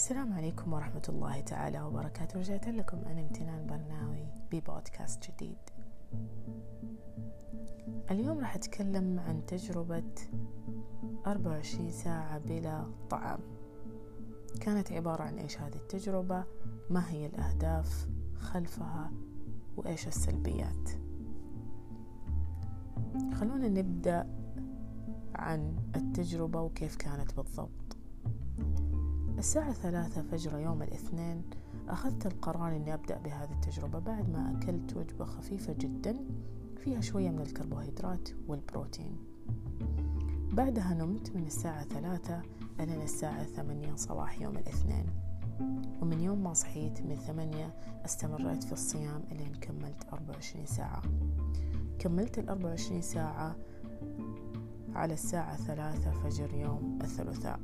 السلام عليكم ورحمة الله تعالى وبركاته. رجعت لكم أنا امتنان برناوي ببودكاست جديد. اليوم راح أتكلم عن تجربة 24 ساعة بلا طعام. كانت عبارة عن إيش هذه التجربة؟ ما هي الأهداف؟ خلفها؟ وإيش السلبيات؟ خلونا نبدأ عن التجربة وكيف كانت بالضبط. الساعة ثلاثة فجر يوم الاثنين أخذت القرار أني أبدأ بهذه التجربة بعد ما أكلت وجبة خفيفة جدا فيها شوية من الكربوهيدرات والبروتين. بعدها نمت من الساعة ثلاثة إلى الساعة ثمانية صباح يوم الاثنين. ومن يوم ما صحيت من ثمانية استمريت في الصيام إلين كملت أربعة وعشرين ساعة. كملت الأربعة وعشرين ساعة على الساعة ثلاثة فجر يوم الثلاثاء.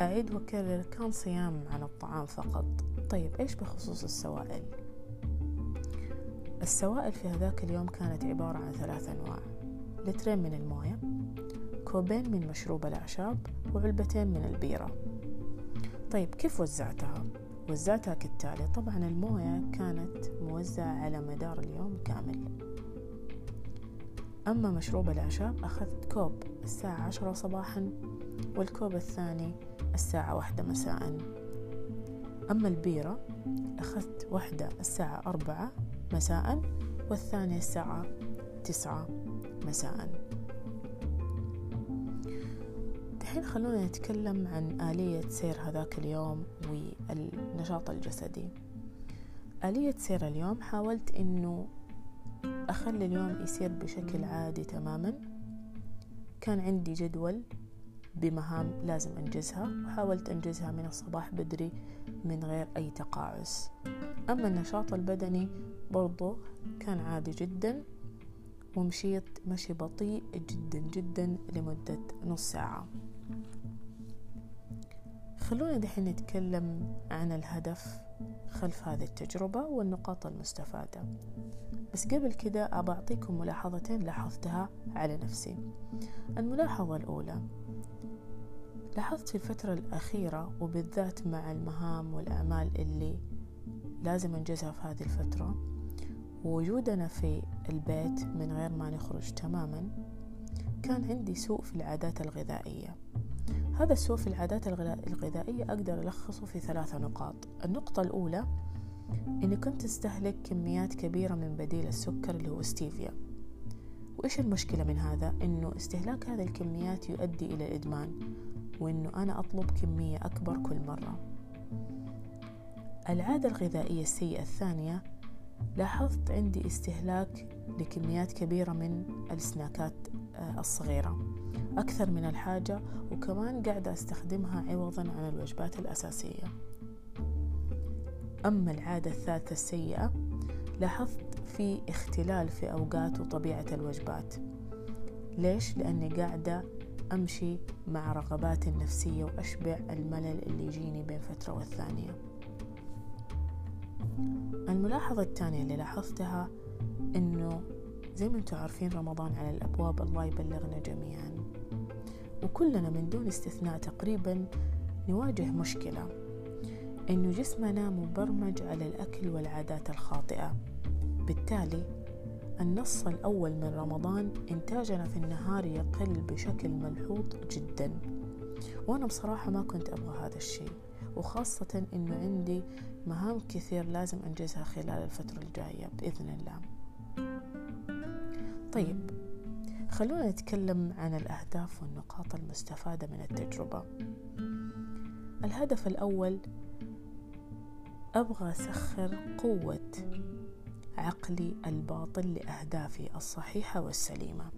أعيد وأكرر كان صيام عن الطعام فقط. طيب إيش بخصوص السوائل؟ السوائل في هذاك اليوم كانت عبارة عن ثلاث أنواع. لترين من الموية كوبين من مشروب الأعشاب وعلبتين من البيرة. طيب كيف وزعتها؟ وزعتها كالتالي. طبعا الموية كانت موزعة على مدار اليوم كامل. أما مشروب الأعشاب أخذت كوب الساعة عشرة صباحا. والكوب الثاني الساعة واحدة مساء. أما البيرة أخذت واحدة الساعة أربعة مساء والثانية الساعة تسعة مساء. دحين خلونا نتكلم عن آلية سير هذاك اليوم والنشاط الجسدي. آلية سير اليوم حاولت إنه أخلي اليوم يصير بشكل عادي تماما. كان عندي جدول بمهام لازم أنجزها وحاولت أنجزها من الصباح بدري من غير أي تقاعس. أما النشاط البدني برضو كان عادي جدا ومشيت مشي بطيء جدا جدا لمدة نص ساعة. خلونا دحين نتكلم عن الهدف خلف هذه التجربة والنقاط المستفادة. بس قبل كده أبى أعطيكم ملاحظتين لاحظتها على نفسي. الملاحظة الأولى لاحظت في الفترة الأخيرة وبالذات مع المهام والأعمال اللي لازم أنجزها في هذه الفترة ووجودنا في البيت من غير ما نخرج تماما كان عندي سوء في العادات الغذائية. هذا السوء في العادات الغذائية أقدر ألخصه في ثلاثة نقاط. النقطة الأولى إني كنت أستهلك كميات كبيرة من بديل السكر اللي هو ستيفيا. وإيش المشكلة من هذا؟ إنه استهلاك هذه الكميات يؤدي إلى الإدمان وإنه أنا أطلب كمية أكبر كل مرة. العادة الغذائية السيئة الثانية لاحظت عندي استهلاك لكميات كبيرة من السناكات آه، الصغيرة. أكثر من الحاجة وكمان قاعدة أستخدمها عوضا عن الوجبات الأساسية. أما العادة الثالثة السيئة لاحظت في اختلال في أوقات وطبيعة الوجبات. ليش؟ لأني قاعدة أمشي مع رغباتي النفسية وأشبع الملل اللي يجيني بين فترة والثانية. الملاحظة الثانية اللي لاحظتها إنه زي ما أنتم عارفين رمضان على الأبواب الله يبلغنا جميعا. وكلنا من دون استثناء تقريبا نواجه مشكلة إنه جسمنا مبرمج على الأكل والعادات الخاطئة. بالتالي النص الأول من رمضان إنتاجنا في النهار يقل بشكل ملحوظ جدا. وأنا بصراحة ما كنت أبغى هذا الشيء وخاصة إنه عندي مهام كثير لازم أنجزها خلال الفترة الجاية بإذن الله. طيب خلونا نتكلم عن الأهداف والنقاط المستفادة من التجربة. الهدف الأول أبغى أسخر قوة عقلي الباطن لأهدافي الصحيحة والسليمة.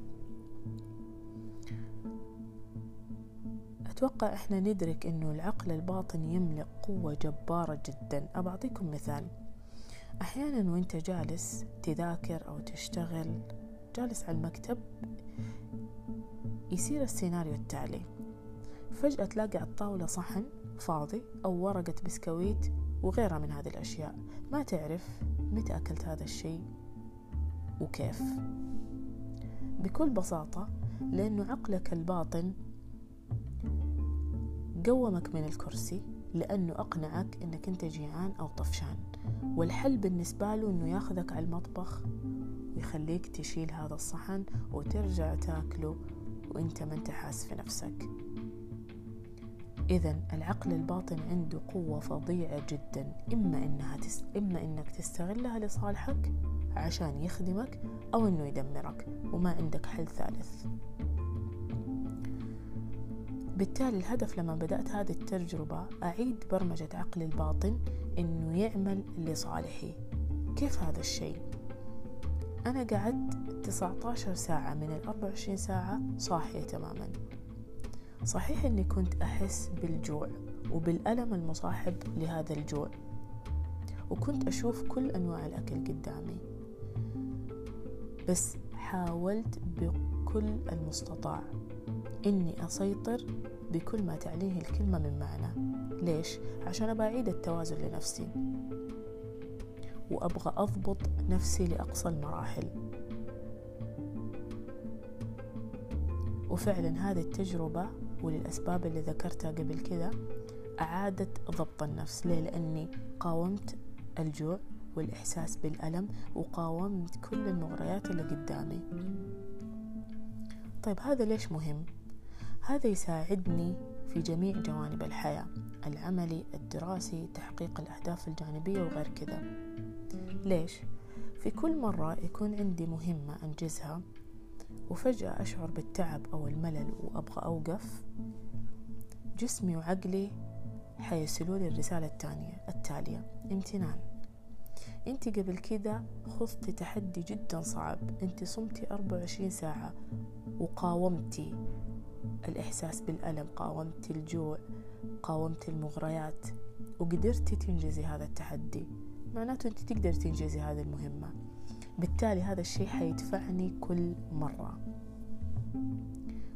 أتوقع إحنا ندرك إنه العقل الباطن يملك قوة جبارة جدا. أبعطيكم مثال. أحيانا وإنت جالس تذاكر أو تشتغل جالس على المكتب يصير السيناريو التالي. فجأة تلاقي على الطاولة صحن فاضي أو ورقة بسكويت وغيرها من هذه الأشياء. ما تعرف متى أكلت هذا الشيء وكيف. بكل بساطة لأنه عقلك الباطن قومك من الكرسي لأنه أقنعك أنك أنت جيعان أو طفشان. والحل بالنسبة له أنه ياخذك على المطبخ ويخليك تشيل هذا الصحن وترجع تاكله وانت ما انت حاس في نفسك. إذا العقل الباطن عنده قوة فظيعة جدا. إما إنها تس... إما إنك تستغلها لصالحك عشان يخدمك أو إنه يدمرك وما عندك حل ثالث. بالتالي الهدف لما بدأت هذه التجربة أعيد برمجة عقلي الباطن إنه يعمل لصالحي. كيف هذا الشيء؟ أنا قعدت 19 ساعة من ال 24 ساعة صاحية تماما. صحيح أني كنت أحس بالجوع وبالألم المصاحب لهذا الجوع وكنت أشوف كل أنواع الأكل قدامي بس حاولت بكل المستطاع إني أسيطر بكل ما تعنيه الكلمة من معنى. ليش؟ عشان أبى أعيد التوازن لنفسي. وأبغى أضبط نفسي لأقصى المراحل وفعلا هذه التجربة وللأسباب اللي ذكرتها قبل كذا أعادت ضبط النفس ليه؟ لأني قاومت الجوع والإحساس بالألم وقاومت كل المغريات اللي قدامي طيب هذا ليش مهم؟ هذا يساعدني في جميع جوانب الحياة العملي الدراسي تحقيق الأهداف الجانبية وغير كذا ليش؟ في كل مرة يكون عندي مهمة أنجزها وفجأة أشعر بالتعب أو الملل وأبغى أوقف جسمي وعقلي حيرسلوا لي الرسالة التانية التالية امتنان. انت قبل كذا خضتي تحدي جدا صعب. انت صمتي 24 ساعة وقاومتي الإحساس بالألم قاومتي الجوع قاومتي المغريات وقدرتي تنجزي هذا التحدي. معناته أنت تقدر تنجزي هذه المهمة. بالتالي هذا الشيء حيدفعني كل مرة.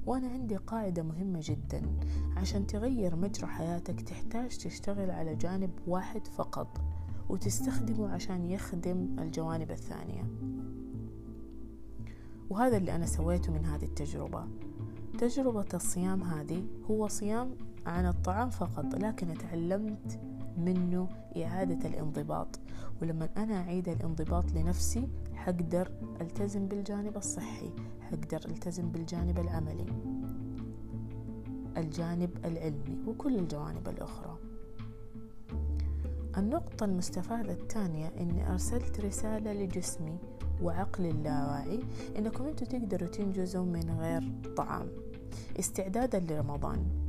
وأنا عندي قاعدة مهمة جدا. عشان تغير مجرى حياتك تحتاج تشتغل على جانب واحد فقط وتستخدمه عشان يخدم الجوانب الثانية. وهذا اللي أنا سويته من هذه التجربة. تجربة الصيام هذه هو صيام عن الطعام فقط لكن تعلمت منه إعادة الانضباط. ولما أنا أعيد الانضباط لنفسي حقدر ألتزم بالجانب الصحي حقدر ألتزم بالجانب العملي الجانب العلمي وكل الجوانب الأخرى. النقطة المستفادة الثانية إني أرسلت رسالة لجسمي وعقلي اللاواعي إنكم أنتوا تقدروا تنجزوا من غير طعام. استعدادا لرمضان.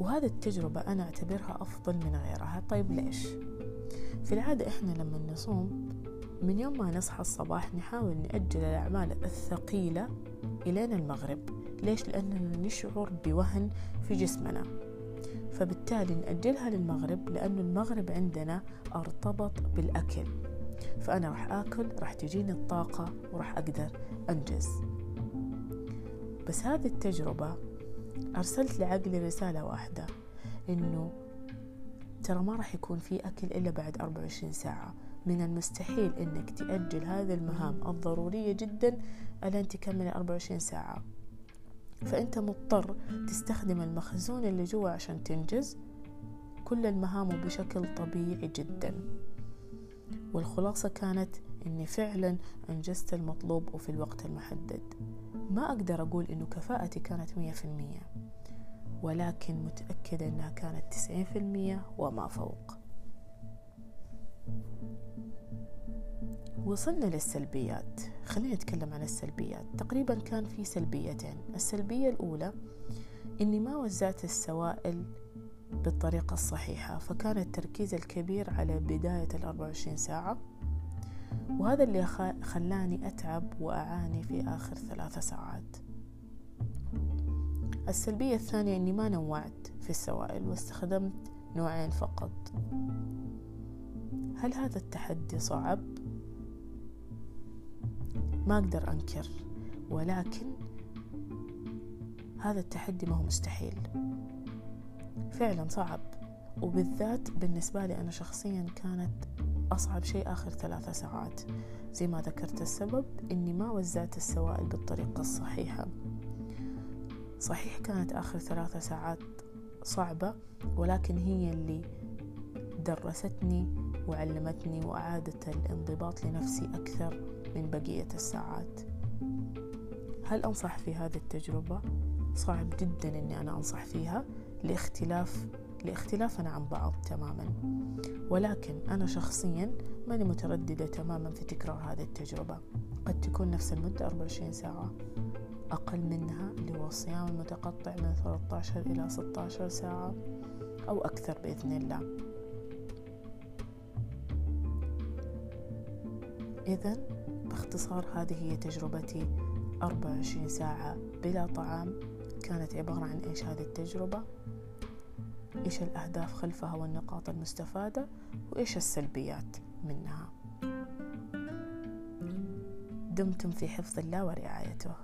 وهذه التجربة أنا أعتبرها أفضل من غيرها. طيب ليش؟ في العادة إحنا لما نصوم من يوم ما نصحى الصباح نحاول نأجل الأعمال الثقيلة إلين المغرب. ليش؟ لأننا نشعر بوهن في جسمنا. فبالتالي نأجلها للمغرب لأن المغرب عندنا أرتبط بالأكل. فأنا راح آكل راح تجيني الطاقة وراح أقدر أنجز. بس هذه التجربة أرسلت لعقلي رسالة واحدة إنه ترى ما راح يكون في أكل إلا بعد 24 ساعة. من المستحيل إنك تأجل هذه المهام الضرورية جدا ألين تكمل 24 ساعة. فأنت مضطر تستخدم المخزون اللي جوا عشان تنجز كل المهام بشكل طبيعي جدا. والخلاصة كانت أني فعلا أنجزت المطلوب وفي الوقت المحدد. ما أقدر أقول أنه كفاءتي كانت مية في المية ولكن متأكدة أنها كانت تسعين في المية وما فوق. وصلنا للسلبيات. خلينا نتكلم عن السلبيات. تقريبا كان في سلبيتين. السلبية الأولى أني ما وزعت السوائل بالطريقة الصحيحة فكان التركيز الكبير على بداية الأربع وعشرين ساعة. وهذا اللي خلاني أتعب وأعاني في آخر ثلاثة ساعات. السلبية الثانية أني ما نوعت في السوائل واستخدمت نوعين فقط. هل هذا التحدي صعب؟ ما أقدر أنكر ولكن هذا التحدي ما هو مستحيل. فعلا صعب وبالذات بالنسبة لي أنا شخصيا كانت أصعب شيء آخر ثلاثة ساعات. زي ما ذكرت السبب إني ما وزعت السوائل بالطريقة الصحيحة. صحيح كانت آخر ثلاثة ساعات صعبة ولكن هي اللي درستني وعلمتني وأعادت الانضباط لنفسي أكثر من بقية الساعات. هل أنصح في هذه التجربة؟ صعب جدا أني أنا أنصح فيها لاختلاف لاختلافنا عن بعض تماما. ولكن أنا شخصيا ماني مترددة تماما في تكرار هذه التجربة. قد تكون نفس المدة 24 ساعة. أقل منها اللي هو الصيام المتقطع من 13 إلى 16 ساعة أو أكثر بإذن الله. إذا باختصار هذه هي تجربتي. 24 ساعة بلا طعام كانت عبارة عن إيش هذه التجربة؟ إيش الأهداف خلفها والنقاط المستفادة وإيش السلبيات منها. دمتم في حفظ الله ورعايته.